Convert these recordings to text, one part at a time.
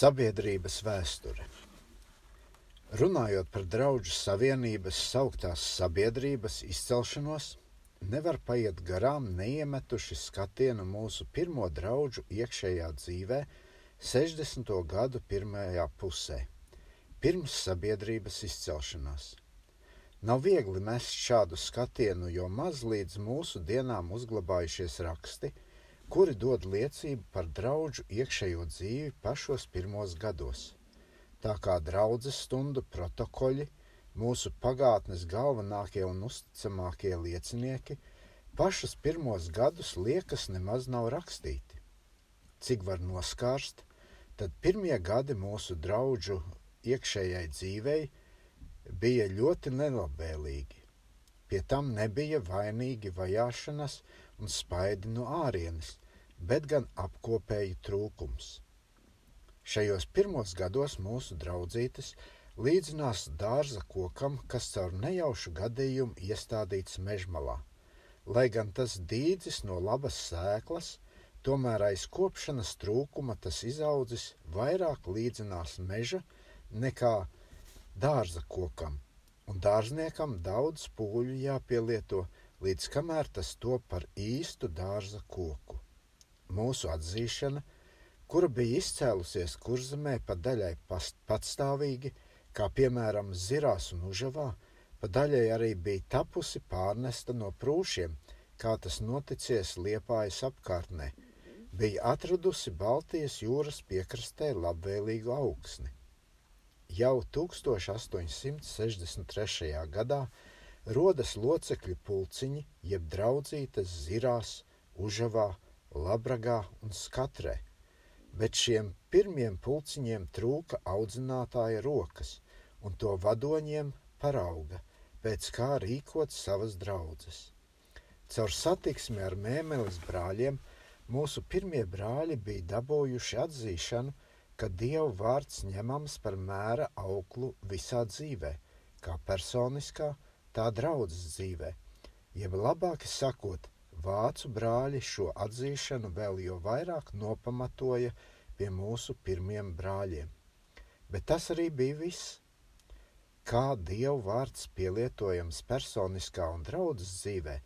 Sabiedrības vēsture. Runājot par draugu savienības sauktās sabiedrības izcelšanos, nevar paiet garām neiemetuši skatienu mūsu pirmo draugu iekšējā dzīvē 60. gadu pirmajā pusē, pirms sabiedrības izcelšanās. Nav viegli mest šādu skatienu, jo maz līdz mūsu dienām uzglabājušies raksti – kuri dod liecību par draugu iekšējo dzīvi pašos pirmos gados. Tā kā draudzes stundu protokoļi, mūsu pagātnes galvenākie un uzticamākie liecinieki, pašus pirmos gadus liekas nemaz nav rakstīti. Cik var noskārst, tad pirmie gadi mūsu draugu iekšējai dzīvei bija ļoti nelabvēlīgi. Pie tam nebija vainīgi vajāšanas un spaidi no ārienes, bet gan apkopēju trūkums. Šajos pirmos gados mūsu draudzītes līdzinās dārza kokam, kas caur nejaušu gadījumu iestādīts mežmalā. Lai gan tas dīdzis no labas sēklas, tomēr aiz kopšanas trūkuma tas izaudzis vairāk līdzinās meža nekā dārza kokam, un dārzniekam daudz pūļu jāpielieto, līdz kamēr tas top par īstu dārza koku. Mūsu atzīšana, kura bija izcēlusies kurzemē pa daļai patstāvīgi, kā piemēram Zirās un Užavā, pa daļai arī bija tapusi pārnesta no prūšiem, kā tas noticies Liepājas apkārtnē, bija atradusi Baltijas jūras piekrastē labvēlīgu augsni. Jau 1863. gadā rodas locekļu pulciņi, jeb draudzītas zirās, užavā, labragā un skatrē, bet šiem pirmiem pulciņiem trūka audzinātāja rokas, un to vadoņiem parauga, pēc kā rīkot savas draudzes. Caur satiksmi ar mēmeles brāļiem mūsu pirmie brāļi bija dabūjuši atzīšanu, ka Dieva vārds ņemams par mēra auklu visā dzīvē, kā personiskā, tā draudzes dzīvē, jeb labāk sakot, vācu brāļi šo atzīšanu vēl jo vairāk nopamatoja pie mūsu pirmiem brāļiem. Bet tas arī bija viss. Kā Dieva vārds pielietojams personiskā un draudzes dzīvē,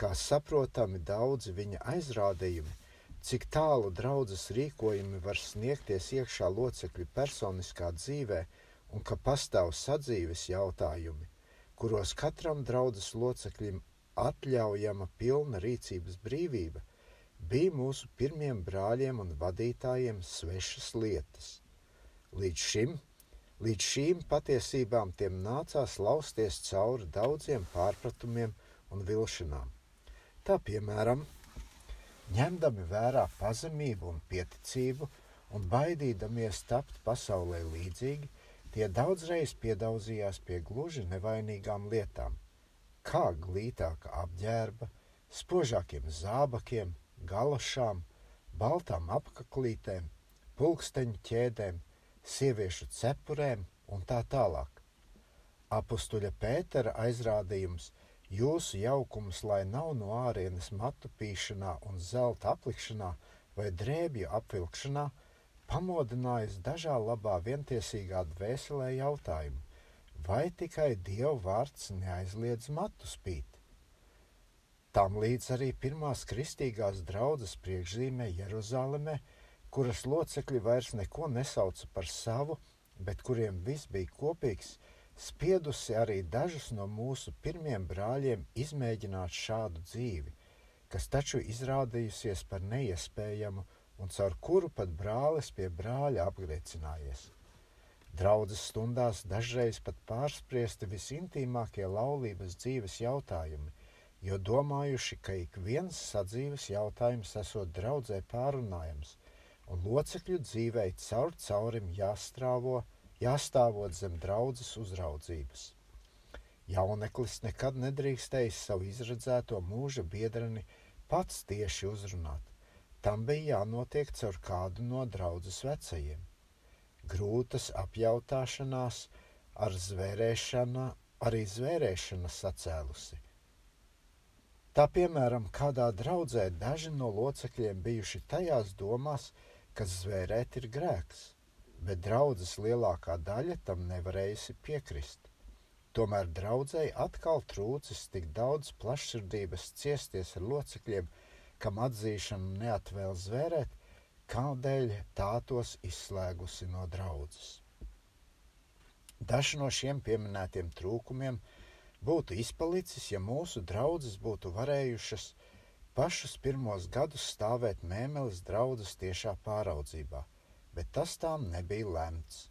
kā saprotami daudzi viņa aizrādījumi, cik tālu draudzes rīkojumi var sniegties iekšā locekļu personiskā dzīvē un ka pastāv sadzīves jautājumi, kuros katram draudzes locekļim atļaujama pilna rīcības brīvība, bija mūsu pirmiem brāļiem un vadītājiem svešas lietas. Līdz šim, līdz šīm patiesībām tiem nācās lausties cauri daudziem pārpratumiem un vilšanām. Tā piemēram, ņemdami vērā pazemību un pieticību un baidīdamies tapt pasaulē līdzīgi, Tie daudzreiz piedaudzījās pie gluži nevainīgām lietām, kā glītāka apģērba, spožākiem zābakiem, galašām, baltām apaklītēm, pulksteņu ķēdēm, sieviešu cepurēm un tā tālāk. Apustuļa Pētera aizrādījums jūsu jaukums, lai nav no ārienes matu pīšanā un zelta aplikšanā vai drēbju apvilkšanā, pamodinājis dažā labā vientiesīgā dvēselē jautājumu, vai tikai Dieva vārds neaizliedz matu spīt. Tam līdz arī pirmās kristīgās draudzes priekšzīmē Jeruzalemē, kuras locekļi vairs neko nesauca par savu, bet kuriem viss bija kopīgs, spiedusi arī dažus no mūsu pirmiem brāļiem izmēģināt šādu dzīvi, kas taču izrādījusies par neiespējamu un caur kuru pat brālis pie brāļa apgriecinājies. Draudzes stundās dažreiz pat pārspriesti visintīmākie laulības dzīves jautājumi, jo domājuši, ka ik viens sadzīves jautājums esot draudzē pārunājams, un locekļu dzīvei caur caurim jāstrāvo, jāstāvot zem draudzes uzraudzības. Jauneklis nekad nedrīkstējis savu izredzēto mūža biedreni pats tieši uzrunāt Tam bija jānotiek caur kādu no draudzes vecajiem. Grūtas apjautāšanās ar zvērēšanu, arī zvērēšana sacēlusi. Tā piemēram, kādā draudzē daži no locekļiem bijuši tajās domās, ka zvērēt ir grēks. Bet draudzes lielākā daļa tam nevarējusi piekrist. Tomēr draudzēji atkal trūcis tik daudz plašsirdības ciesties ar locekļiem, kam atzīšanu neatvēl zvērēt, kādēļ tā tos izslēgusi no draudzes. Daži no šiem pieminētiem trūkumiem būtu izpalicis, ja mūsu draudzes būtu varējušas pašus pirmos gadus stāvēt mēmeles draudzes tiešā pāraudzībā – bet tas tām nebija lemts.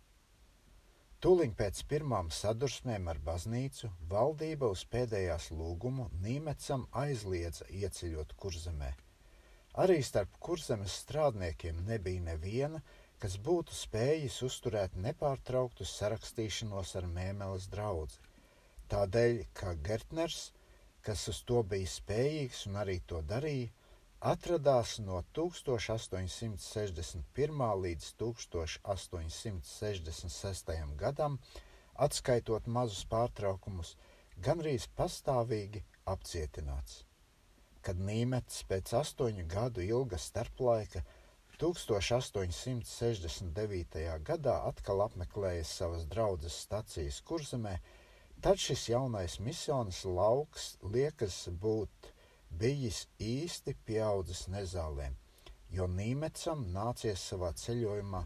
Tūlīt pēc pirmām sadursmēm ar baznīcu valdība uz pēdējās lūgumu Nīmecam aizliedza ieceļot kurzemē. Arī starp kurzemes strādniekiem nebija neviena, kas būtu spējis uzturēt nepārtrauktu sarakstīšanos ar mēmeles draugu. Tādēļ, ka Gertners, kas uz to bija spējīgs un arī to darīja, atradās no 1861. līdz 1866. gadam, atskaitot mazus pārtraukumus, gandrīz pastāvīgi apcietināts. Kad Nīmets pēc astoņu gadu ilga starplaika 1869. gadā atkal apmeklēja savas draudzes stacijas kurzemē, tad šis jaunais misionas lauks liekas būt bijis īsti pieaudzis nezālēm, jo Nīmecam nācies savā ceļojumā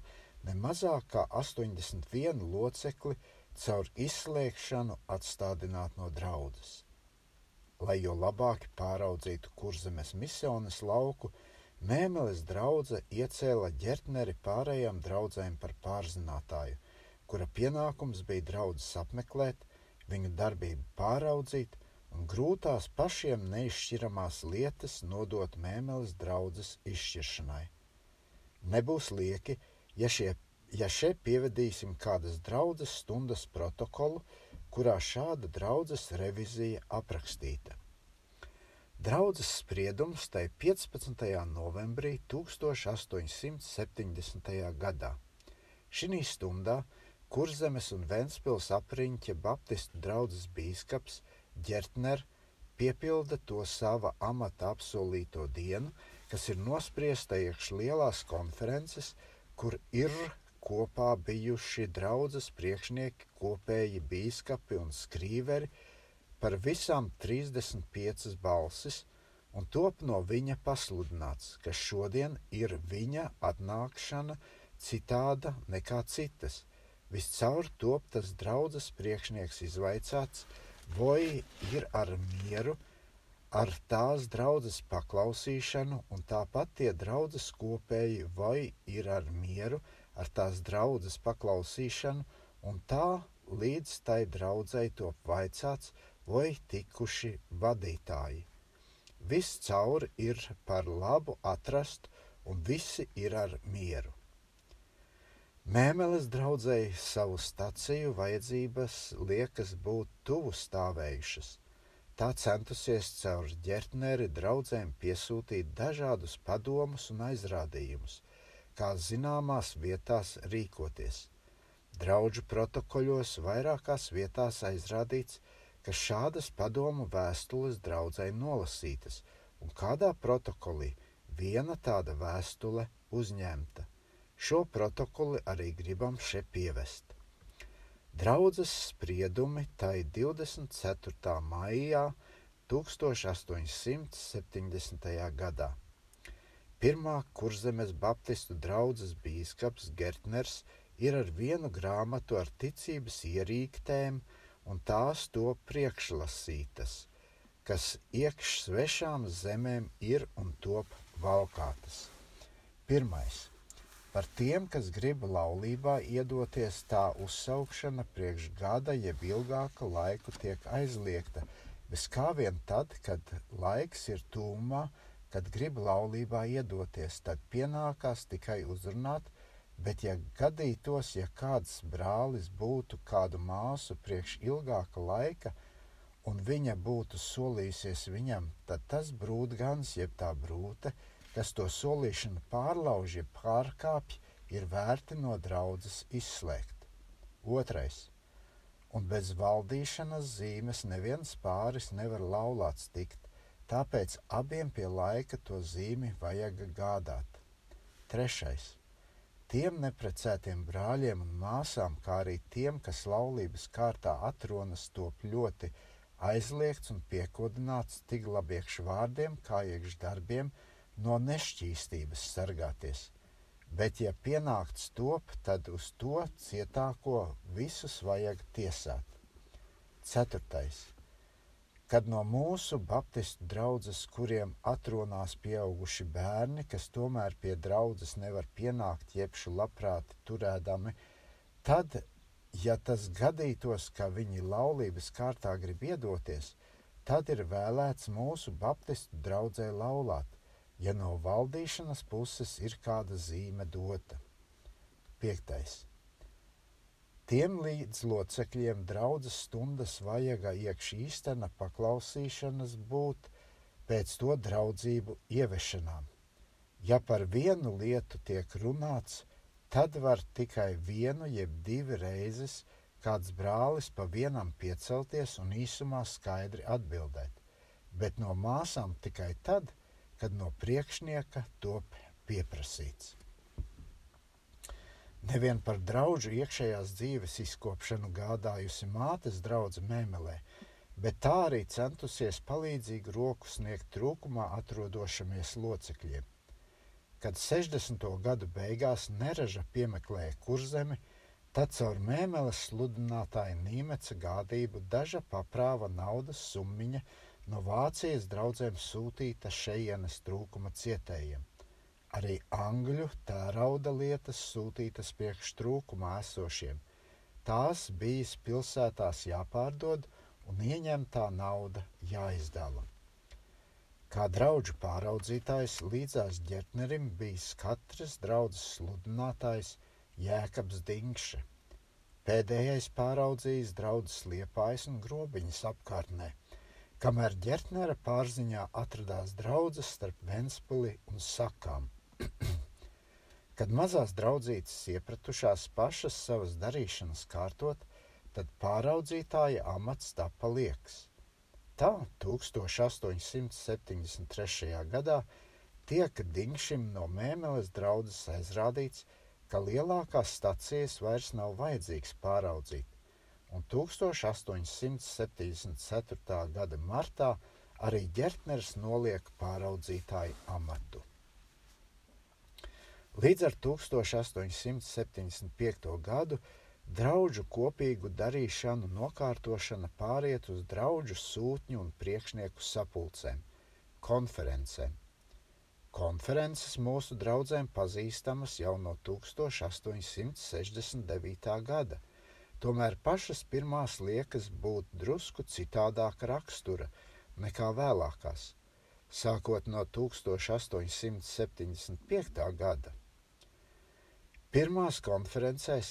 ne mazāk kā 81 locekli caur izslēgšanu atstādināt no draudzes. Lai jo labāk pāraudzītu kurzemes misionas lauku, Mēmeles draudzene iecēla ģertneri pārējām draudzēm par pārzinātāju, kura pienākums bija draudzes apmeklēt, viņu darbību pāraudzīt un grūtās pašiem neizšķiramās lietas nodot mēmeles draudzes izšķiršanai. Nebūs lieki, ja, šie, ja šeit pievedīsim kādas draudzes stundas protokolu, kurā šāda draudzes revizija aprakstīta. Draudzes spriedums tai 15. novembrī 1870. gadā. Šī stundā Kurzemes un Ventspils apriņķa Baptistu draudzes bīskaps Gertner piepilda to sava amata apsolīto dienu, kas ir nospriesta iekš lielās konferences, kur ir kopā bijuši draudzes priekšnieki, kopēji bīskapi un skrīveri par visām 35 balsis, un top no viņa pasludināts, ka šodien ir viņa atnākšana citāda nekā citas. Viscaur top tas draudzes priekšnieks izvaicāts, vai ir ar mieru, ar tās draudzes paklausīšanu, un tāpat tie draudzes kopēji vai ir ar mieru, ar tās draudzes paklausīšanu, un tā līdz tai draudzei top vaicāts, vai tikuši vadītāji. Viss cauri ir par labu atrast, un visi ir ar mieru. Mēmeles draudzēji savu staciju vajadzības liekas būt tuvu stāvējušas. Tā centusies caur ģertneri draudzēm piesūtīt dažādus padomus un aizrādījumus, kā zināmās vietās rīkoties. Draudžu protokoļos vairākās vietās aizrādīts, ka šādas padomu vēstules draudzēji nolasītas, un kādā protokolī viena tāda vēstule uzņemta. Šo protokoli arī gribam šeit pievest. Draudzes spriedumi tai 24. maijā 1870. gadā. Pirmā kurzemes baptistu draudzes bīskaps Gertners ir ar vienu grāmatu ar ticības ierīktēm, un tās to priekšlasītas, kas iekš svešām zemēm ir un top valkātas. Pirmais Par tiem, kas grib laulībā iedoties, tā uzsaukšana priekš gada jeb ilgāka laiku tiek aizliegta, bez kā vien tad, kad laiks ir tūmā, kad grib laulībā iedoties, tad pienākās tikai uzrunāt, bet ja gadītos, ja kāds brālis būtu kādu māsu priekš ilgāka laika, un viņa būtu solījusies viņam, tad tas brūtgans, jeb tā brūte, kas to solīšanu pārlauž, ja pārkāpj, ir vērti no draudzes izslēgt. Otrais. Un bez valdīšanas zīmes neviens pāris nevar laulāts tikt, tāpēc abiem pie laika to zīmi vajag gādāt. Trešais. tiem neprecētiem brāļiem un māsām, kā arī tiem, kas laulības kārtā atronas, top ļoti aizliegts un piekodināts tik labiekš vārdiem, kā iekš darbiem, no nešķīstības sargāties. Bet, ja pienākts top, tad uz to cietāko visus vajag tiesāt. Ceturtais kad no mūsu baptistu draugas, kuriem atrunās pieauguši bērni, kas tomēr pie draudzes nevar pienākt, jebšu labprāt turēdami, tad, ja tas gadītos, ka viņi laulības kārtā grib iedoties, tad ir vēlēts mūsu baptistu draudzē laulāt, ja no valdīšanas puses ir kāda zīme dota. Piektais. Tiem līdzlocekļiem draudzes stundas vajaga iekš īstena paklausīšanas būt pēc to draudzību ievešanām. Ja par vienu lietu tiek runāts, tad var tikai vienu jeb divi reizes kāds brālis pa vienam piecelties un īsumā skaidri atbildēt, bet no māsām tikai tad, kad no priekšnieka top pieprasīts. Nevien par draugu iekšējās dzīves izkopšanu gādājusi mātes draudzene Mēmelē, bet tā arī centusies palīdzīgu roku sniegt trūkumā atrodošamies locekļiem. Kad 60. gadu beigās neraža piemeklēja kurzemi, tad caur mēmeles sludinātāja Nīmeca gādību daža paprāva naudas summiņa no Vācijas draugiem sūtīta šejienes trūkuma cietējiem. Arī angļu tērauda lietas sūtītas priekš trūkumā esošiem. Tās bijis pilsētās jāpārdod un ieņemtā nauda jāizdala. Kā draugu pāraudzītājs līdzās ģertnerim bijis katrs draugs sludinātājs Jēkabs Dinkše. Pēdējais pāraudzījis draugus liepājas un grobiņas apkārtnē, kamēr ģertnera pārziņā atradās draudzes starp Ventspili un Sakām. Kad mazās draudzītes iepratušās pašas savas darīšanas kārtot, tad pāraudzītāja amats tapa lieks. Tā 1873. gadā tiek Dingšim no Mēmeles draudzes aizrādīts, ka lielākās stacijas vairs nav vajadzīgs pāraudzīt, un 1874. gada martā arī ģertners noliek pāraudzītāju amatu. Līdz ar 1875. gadu draugu kopīgu darīšanu nokārtošana pāriet uz draugu sūtņu un priekšnieku sapulcēm, konferencēm. Konferences mūsu draugiem pazīstamas jau no 1869. gada, tomēr pašas pirmās liekas būt drusku citādāka rakstura nekā vēlākās, sākot no 1875. gada. Pirmās konferencēs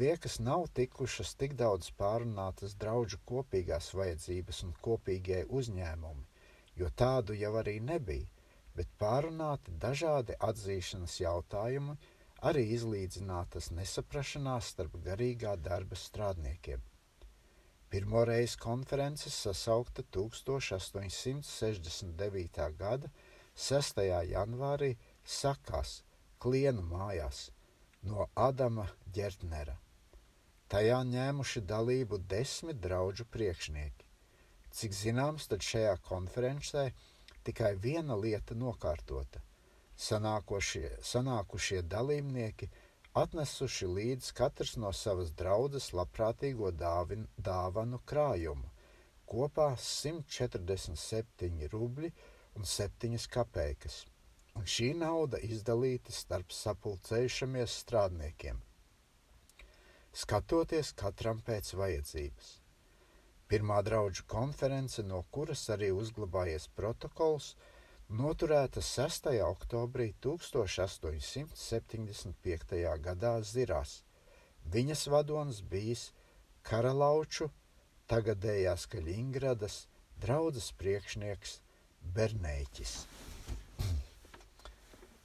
liekas nav tikušas tik daudz pārunātas draugu kopīgās vajadzības un kopīgie uzņēmumi, jo tādu jau arī nebija, bet pārunāti dažādi atzīšanas jautājumi, arī izlīdzinātas nesaprašanās starp garīgā darba strādniekiem. Pirmoreiz konferences sasaukta 1869. gada 6. janvārī Sakās, Klienu mājās no Adama Gertnera. Tajā ņēmuši dalību desmit draugu priekšnieki. Cik zināms, tad šajā konferencē tikai viena lieta nokārtota. Sanākošie, sanākušie dalībnieki atnesuši līdz katrs no savas draudzes labprātīgo dāvin, dāvanu krājumu, kopā 147 rubļi un 7 kapeikas. Un šī nauda izdalīta starp sapulcējušamies strādniekiem, skatoties katram pēc vajadzības. Pirmā draugu konference, no kuras arī uzglabājies protokols, noturēta 6. oktobrī 1875. gadā Zirās. Viņas vadonis bijis Karalauču, tagadējās Kaļingradas draudzes priekšnieks Bernēķis.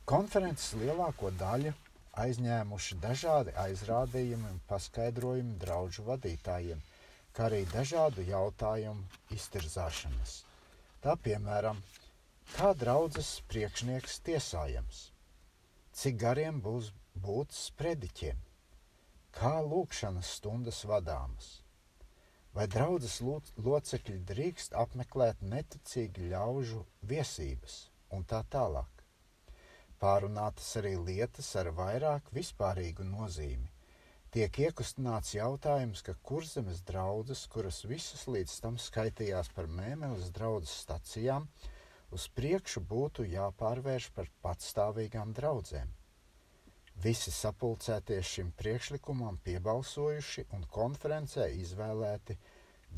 Konferences lielāko daļu aizņēmuši dažādi aizrādījumi un paskaidrojumi draugu vadītājiem, kā arī dažādu jautājumu iztirzāšanas. Tā piemēram, kā draudzes priekšnieks tiesājams, cik gariem būs būt sprediķiem? Kā lūkšanas stundas vadāmas? Vai draudzes locekļi drīkst apmeklēt neticīgu ļaužu viesības un tā tālāk? Pārunātas arī lietas ar vairāk vispārīgu nozīmi. Tiek iekustināts jautājums, ka kurzemes draudzes, kuras visas līdz tam skaitījās par mēmeles draudzes stacijām, uz priekšu būtu jāpārvērš par patstāvīgām draudzēm. Visi sapulcēties šim priekšlikumam piebalsojuši un konferencē izvēlēti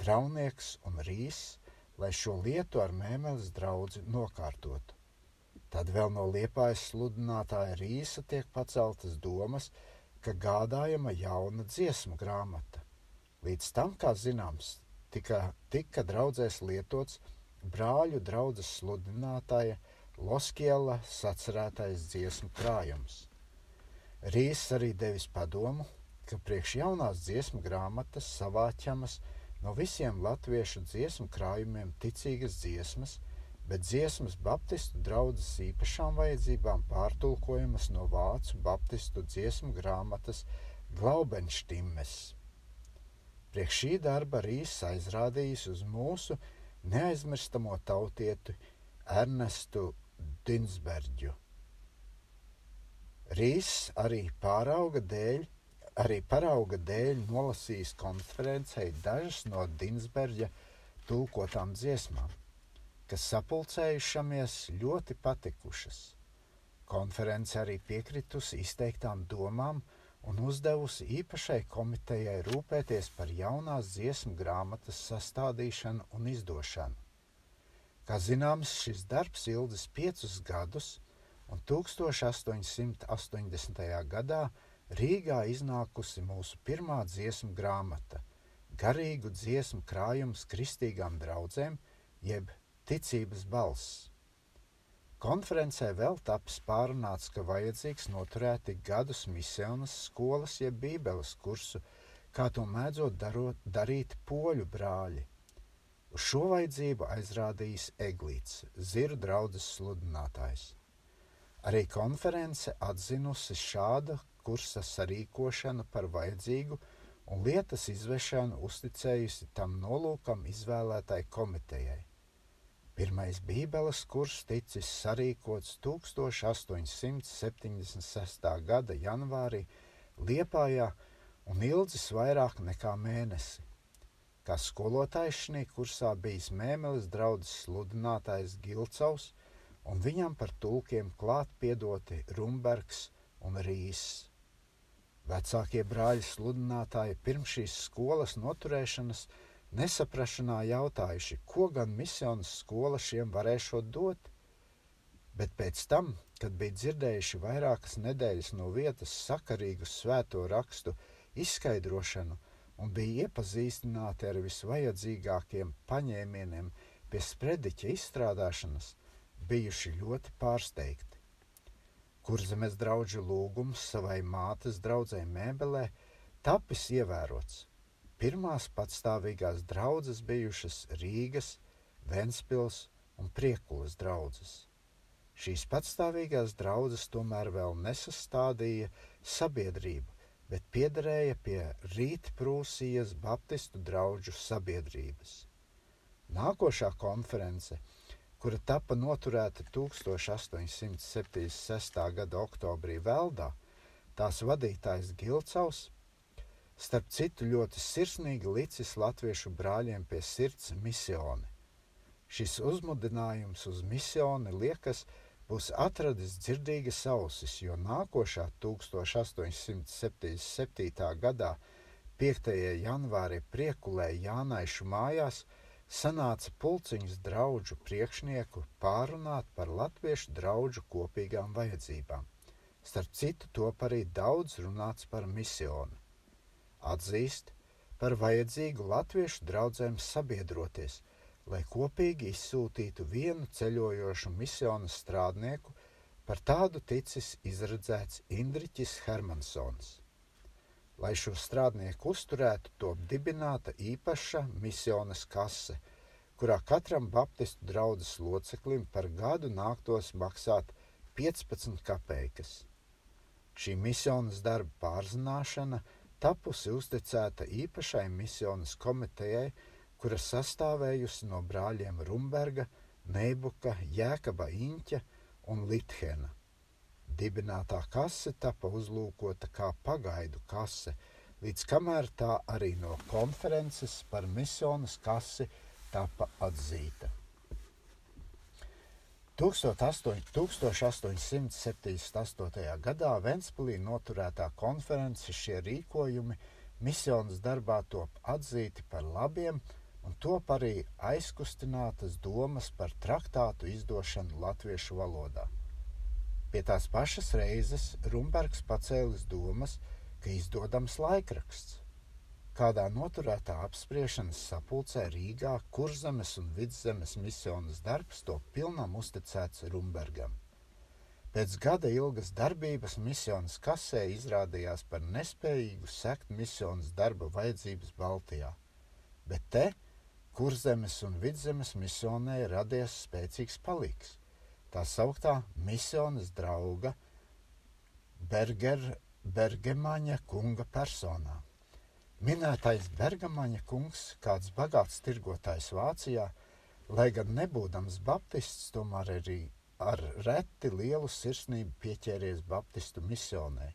Draunieks un Rīs, lai šo lietu ar mēmeles draudzi nokārtotu. Tad vēl no liepājas sludinātāja Rīsa tiek paceltas domas, ka gādājama jauna dziesmu grāmata. Līdz tam, kā zināms, tika, tika draudzēs lietots brāļu draudzes sludinātāja Loskiela sacerētais dziesmu krājums. Rīs arī devis padomu, ka priekš jaunās dziesmu grāmatas savāķamas no visiem latviešu dziesmu krājumiem ticīgas dziesmas, bet dziesmas Baptistu draudzes īpašām vajadzībām pārtulkojamas no vācu Baptistu dziesmu grāmatas Glaubenštimmes. Priekš šī darba Rīs aizrādījis uz mūsu neaizmirstamo tautietu Ernestu Dinsberģu Rīs arī pārauga dēļ, arī parauga dēļ nolasījis konferencei dažas no Dinsberģa tulkotām dziesmām, kas sapulcējušamies ļoti patikušas. Konference arī piekritusi izteiktām domām un uzdevusi īpašai komitejai rūpēties par jaunās dziesmu grāmatas sastādīšanu un izdošanu. Kā zināms, šis darbs ilgs piecus gadus, un 1880. gadā Rīgā iznākusi mūsu pirmā dziesmu grāmata - garīgu dziesmu krājums kristīgām draudzēm, jeb ticības balss. Konferencē vēl taps pārunāts, ka vajadzīgs noturēt ik gadus misionas skolas jeb bībeles kursu, kā to mēdzot darot, darīt poļu brāļi. Uz šo vajadzību aizrādījis Eglīts, Ziru draudzes sludinātājs. Arī konference atzinusi šāda kursa sarīkošanu par vajadzīgu un lietas izvešanu uzticējusi tam nolūkam izvēlētai komitejai. Pirmais Bībeles kurs ticis sarīkots 1876. gada janvārī Liepājā un ilgs vairāk nekā mēnesi. Kā skolotājs šī kursā bijis Mēmeles draugs sludinātājs Gilcaus, un viņam par tulkiem klāt piedoti Rumbergs un Rīs. Vecākie brāļi sludinātāji pirms šīs skolas noturēšanas nesaprašanā jautājuši, ko gan misijas skola šiem varēšot dot, bet pēc tam, kad bija dzirdējuši vairākas nedēļas no vietas sakarīgu svēto rakstu izskaidrošanu un bija iepazīstināti ar visvajadzīgākiem paņēmieniem pie sprediķa izstrādāšanas, bijuši ļoti pārsteigti. Kurzemes draugu lūgums savai mātes draudzē Mēbelē tapis ievērots. Pirmās patstāvīgās draudzes bijušas Rīgas, Ventspils un Priekulas draudzes. Šīs patstāvīgās draudzes tomēr vēl nesastādīja sabiedrību, bet piederēja pie Rītprūsijas Baptistu draugu sabiedrības. Nākošā konference kura tika noturēta 1876. gada oktobrī Veldā, tās vadītājs Gilcaus, starp citu ļoti sirsnīgi licis latviešu brāļiem pie sirds misioni. Šis uzmudinājums uz misioni liekas būs atradis dzirdīgas ausis, jo nākošā 1877. gadā 5. janvārī priekulē Jānaišu mājās – sanāca pulciņas draugu priekšnieku pārunāt par latviešu draugu kopīgām vajadzībām. Starp citu, top arī daudz runāts par misionu. Atzīst par vajadzīgu latviešu draugiem sabiedroties, lai kopīgi izsūtītu vienu ceļojošu misionu strādnieku, par tādu ticis izredzēts Indriķis Hermansons. Lai šo strādnieku uzturētu, top dibināta īpaša misionas kase, kurā katram baptistu draugas loceklim par gadu nāktos maksāt 15 kopeikas. Šī misijas darba pārzināšana tapusi uzticēta īpašai misijas komitejai, kura sastāvējusi no brāļiem Rumberga, Neibuka, Jēkaba Inķa un Lithena. Dibinātā kase tapa uzlūkota kā pagaidu kase, līdz kamēr tā arī no konferences par misijas kasi tapa atzīta. 1878. gadā Ventspilī noturētā konference šie rīkojumi misijas darbā top atzīti par labiem un top arī aizkustinātas domas par traktātu izdošanu latviešu valodā. Pie tās pašas reizes Rumbergs pacēlis domas, ka izdodams laikraksts. Kādā noturētā apspriešanas sapulcē Rīgā kurzemes un vidzemes misijas darbs to pilnam uzticēts Rumbergam. Pēc gada ilgas darbības misijas kasē izrādījās par nespējīgu sekt misijas darba vajadzības Baltijā, bet te kurzemes un vidzemes misijai radies spēcīgs palīgs. Tā sauktā misijas drauga Berger, Bergemaņa kunga personā. Minētais Bergamaņa kungs, kāds bagāts tirgotājs Vācijā, lai gan nebūdams baptists, tomēr arī ar reti lielu sirsnību pieķēries baptistu misijai.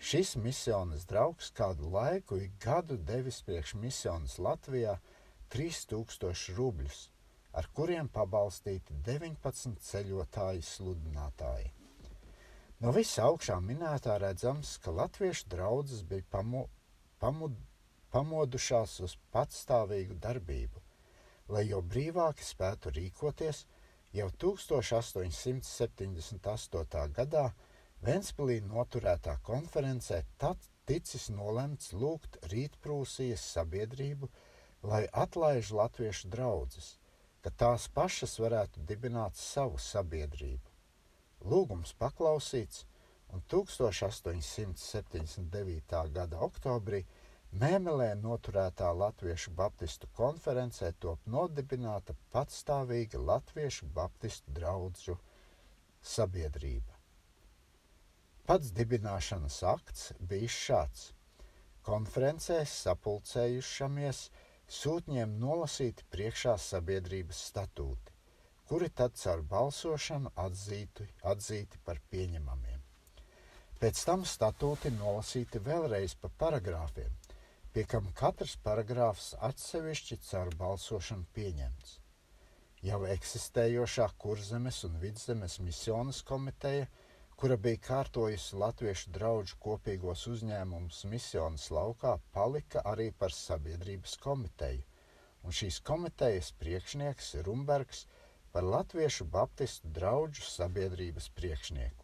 Šis misijas draugs kādu laiku ik gadu devis priekš misijas Latvijā 3000 rubļus, ar kuriem pabalstīti 19 ceļotāji sludinātāji. No visa augšā minētā redzams, ka latviešu draudzes bija pamo, pamud, pamodušās uz patstāvīgu darbību, lai jau brīvāki spētu rīkoties, jau 1878. gadā Ventspilī noturētā konferencē ticis nolemts lūgt Rītprūsijas sabiedrību lai atlaiž latviešu draugus, ka tās pašas varētu dibināt savu sabiedrību. Lūgums paklausīts, un 1879. gada oktobrī Mēmelē noturētā Latviešu Baptistu konferencē top nodibināta patstāvīga Latviešu Baptistu draugu sabiedrība. Pats dibināšanas akts bija šāds. Konferencēs sapulcējušamies sūtņiem nolasīti priekšā sabiedrības statūti, kuri tad caur balsošanu atzīti, atzīti par pieņemamiem. Pēc tam statūti nolasīti vēlreiz pa paragrāfiem, pie kam katrs paragrāfs atsevišķi caur balsošanu pieņemts. Jau eksistējošā kurzemes un vidzemes misijas komiteja – kura bija kārtojusi latviešu draugu kopīgos uzņēmumus misijas laukā, palika arī par sabiedrības komiteju, un šīs komitejas priekšnieks Rumbergs par latviešu baptistu draugu sabiedrības priekšnieku.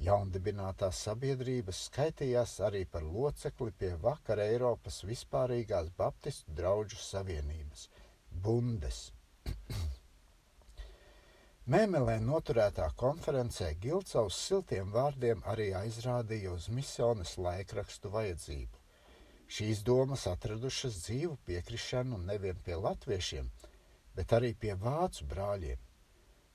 Jaundibinātās sabiedrības skaitījās arī par locekli pie vakar Eiropas vispārīgās baptistu draugu savienības - Bundes. Mēmelē noturētā konferencē Gilcaus siltiem vārdiem arī aizrādīja uz misijas laikrakstu vajadzību. Šīs domas atradušas dzīvu piekrišanu nevien pie latviešiem, bet arī pie vācu brāļiem.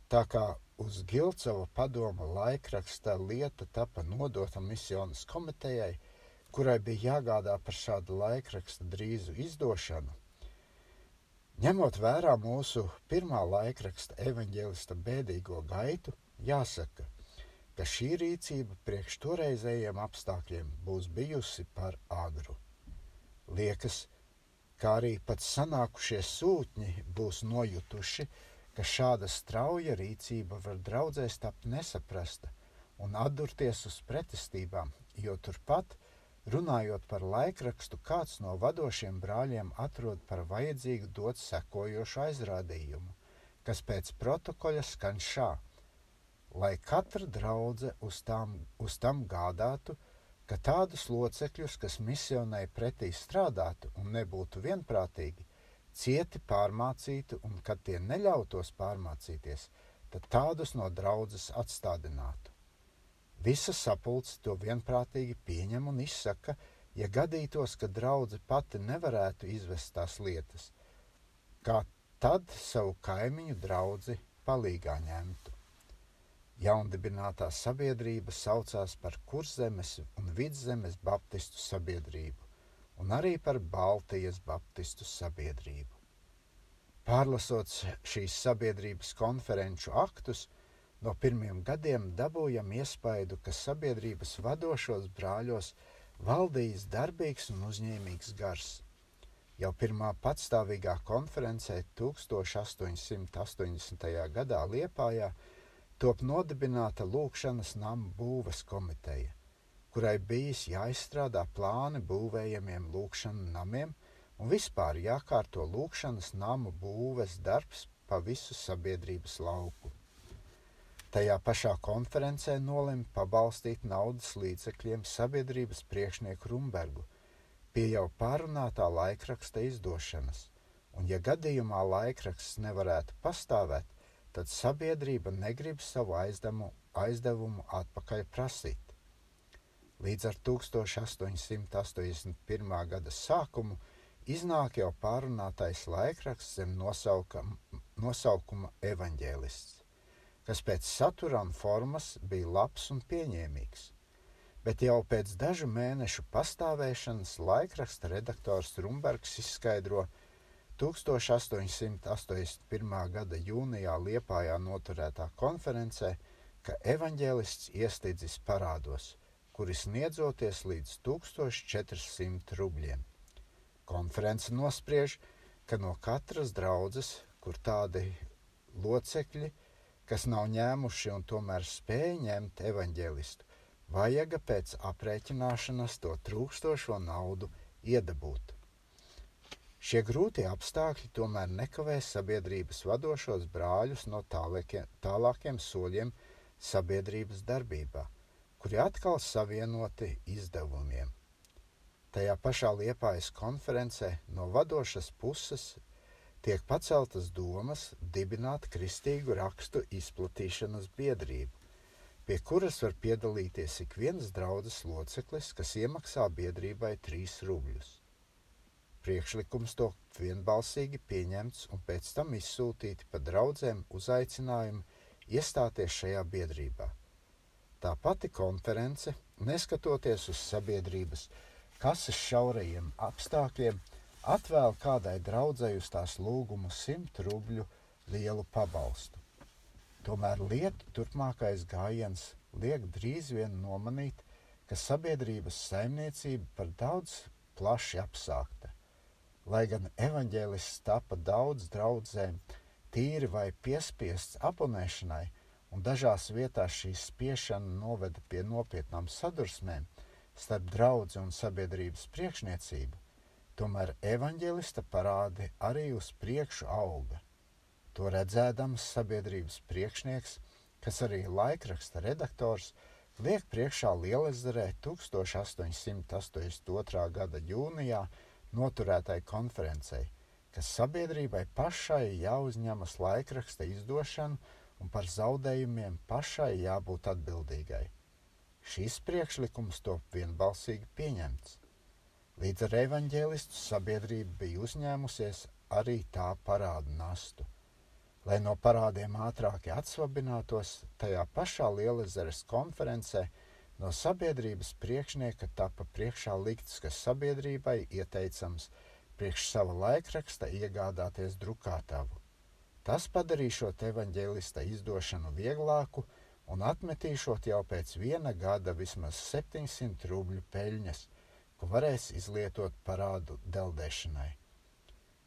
Tā kā uz Gilcava padoma laikraksta lieta tapa nodota misijas komitejai, kurai bija jāgādā par šādu laikraksta drīzu izdošanu, Ņemot vērā mūsu pirmā laikraksta evaņģēlista bēdīgo gaitu, jāsaka, ka šī rīcība priekš toreizējiem apstākļiem būs bijusi par agru. Liekas, kā arī pat sanākušie sūtņi būs nojutuši, ka šāda strauja rīcība var draudzēs tapt nesaprasta un atdurties uz pretestībām, jo turpat Runājot par laikrakstu, kāds no vadošiem brāļiem atrod par vajadzīgu dot sekojošu aizrādījumu, kas pēc protokoļa skan šā: lai katra draudzene uz, tām, uz tam gādātu, ka tādus locekļus, kas misionai pretī strādātu un nebūtu vienprātīgi, cieti pārmācītu, un kad tie neļautos pārmācīties, tad tādus no draudzes atstādinātu. Visa sapulce to vienprātīgi pieņem un izsaka, ja gadītos, ka draudzene pati nevarētu izvest tās lietas, kā tad savu kaimiņu draugu palīgā ņemtu. Jaundibinātā sabiedrība saucās par Kurzemes un Vidzemes Baptistu sabiedrību un arī par Baltijas Baptistu sabiedrību. Pārlasot šīs sabiedrības konferenču aktus, no pirmiem gadiem dabūjam iespaidu, ka sabiedrības vadošos brāļos valdījis darbīgs un uzņēmīgs gars. Jau pirmā patstāvīgā konferencē 1880. gadā Liepājā top nodibināta lūkšanas nama būves komiteja, kurai bijis jāizstrādā plāni būvējamiem lūkšanu namiem un vispār jākārto lūkšanas namu būves darbs pa visu sabiedrības lauku. Tajā pašā konferencē nolēma pabalstīt naudas līdzekļiem sabiedrības priekšnieku Rumbergu pie jau pārunātā laikraksta izdošanas, un ja gadījumā laikraksts nevarētu pastāvēt, tad sabiedrība negrib savu aizdevumu, aizdevumu atpakaļ prasīt. Līdz ar 1881. gada sākumu iznāk jau pārunātais laikraksts zem nosaukuma, nosaukuma evaņģēlists, kas pēc satura un formas bija labs un pieņēmīgs. Bet jau pēc dažu mēnešu pastāvēšanas laikraksta redaktors Rumbergs izskaidro, ka 1881. gada jūnijā Liepājā noturētā konferencē, ka evaņģēlists iestidzis parādos, kuri sniedzoties līdz 1400 rubļiem. Konference nospriež, ka no katras draudzes, kur tādi locekļi, kas nav ņēmuši un tomēr spēja ņemt evaņģēlistu, vajaga pēc aprēķināšanas to trūkstošo naudu iedabūt. Šie grūtie apstākļi tomēr nekavē sabiedrības vadošos brāļus no tālākiem, tālākiem soļiem sabiedrības darbībā, kuri atkal savienoti izdevumiem. Tajā pašā liepājas konferencē no vadošas puses tiek paceltas domas dibināt kristīgu rakstu izplatīšanas biedrību, pie kuras var piedalīties ik viens draudzes loceklis, kas iemaksā biedrībai trīs rubļus. Priekšlikums to vienbalsīgi pieņemts un pēc tam izsūtīti pa draudzēm uzaicinājumu iestāties šajā biedrībā. Tā pati konference, neskatoties uz sabiedrības kases šaurajiem apstākļiem, atvēl kādai draudzēji uz tās lūgumu simt rubļu lielu pabalstu. Tomēr lietu turpmākais gājiens liek drīz vien nomanīt, ka sabiedrības saimniecība par daudz plaši apsākta. Lai gan evaņģēlists tapa daudz draudzēm, tīri vai piespiests abonēšanai, un dažās vietās šī spiešana noveda pie nopietnām sadursmēm starp draugu un sabiedrības priekšniecību, tomēr evaņģēlista parādi arī uz priekšu auga. To redzēdams sabiedrības priekšnieks, kas arī laikraksta redaktors, liek priekšā Lielezerē 1882. gada jūnijā noturētai konferencei, ka sabiedrībai pašai jāuzņemas laikraksta izdošana un par zaudējumiem pašai jābūt atbildīgai. Šis priekšlikums top vienbalsīgi pieņemts. Līdz ar evaņģēlistu sabiedrība bija uzņēmusies arī tā parādu nastu. Lai no parādiem ātrāk atsvabinātos, tajā pašā Lielezeres konferencē No sabiedrības priekšnieka tapa priekšā likts, ka sabiedrībai ieteicams priekš sava laikraksta iegādāties drukātavu. Tas padarīšot evaņģēlista izdošanu vieglāku un atmetīšot jau pēc viena gada vismaz 700 rubļu peļņas, ko varēs izlietot parādu deldēšanai.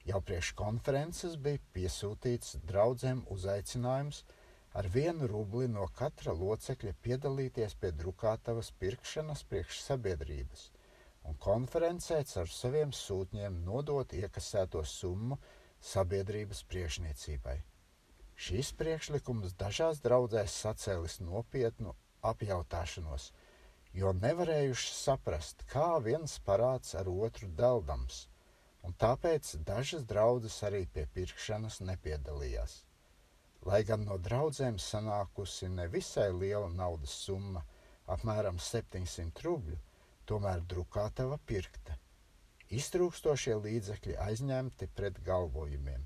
Jau priekš konferences bija piesūtīts draudzēm uzaicinājums – ar vienu rubli no katra locekļa piedalīties pie drukātavas pirkšanas priekš sabiedrības un konferencēts ar saviem sūtņiem nodot iekasēto summu sabiedrības priekšniecībai. Šīs priekšlikums dažās draudzēs sacēlis nopietnu apjautāšanos, jo nevarējuši saprast, kā viens parāds ar otru daldams, un tāpēc dažas draudzes arī pie pirkšanas nepiedalījās. Lai gan no draudzēm sanākusi nevisai liela naudas summa, apmēram 700 rubļu, tomēr drukātava pirkta. Iztrūkstošie līdzekļi aizņemti pret galvojumiem.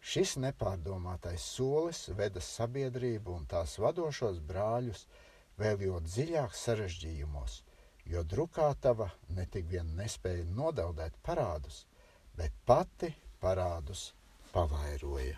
Šis nepārdomātais solis veda sabiedrību un tās vadošos brāļus vēl jo dziļāk sarežģījumos, jo drukātava ne tik vien nespēja nodaudēt parādus, bet pati parādus pavairoja.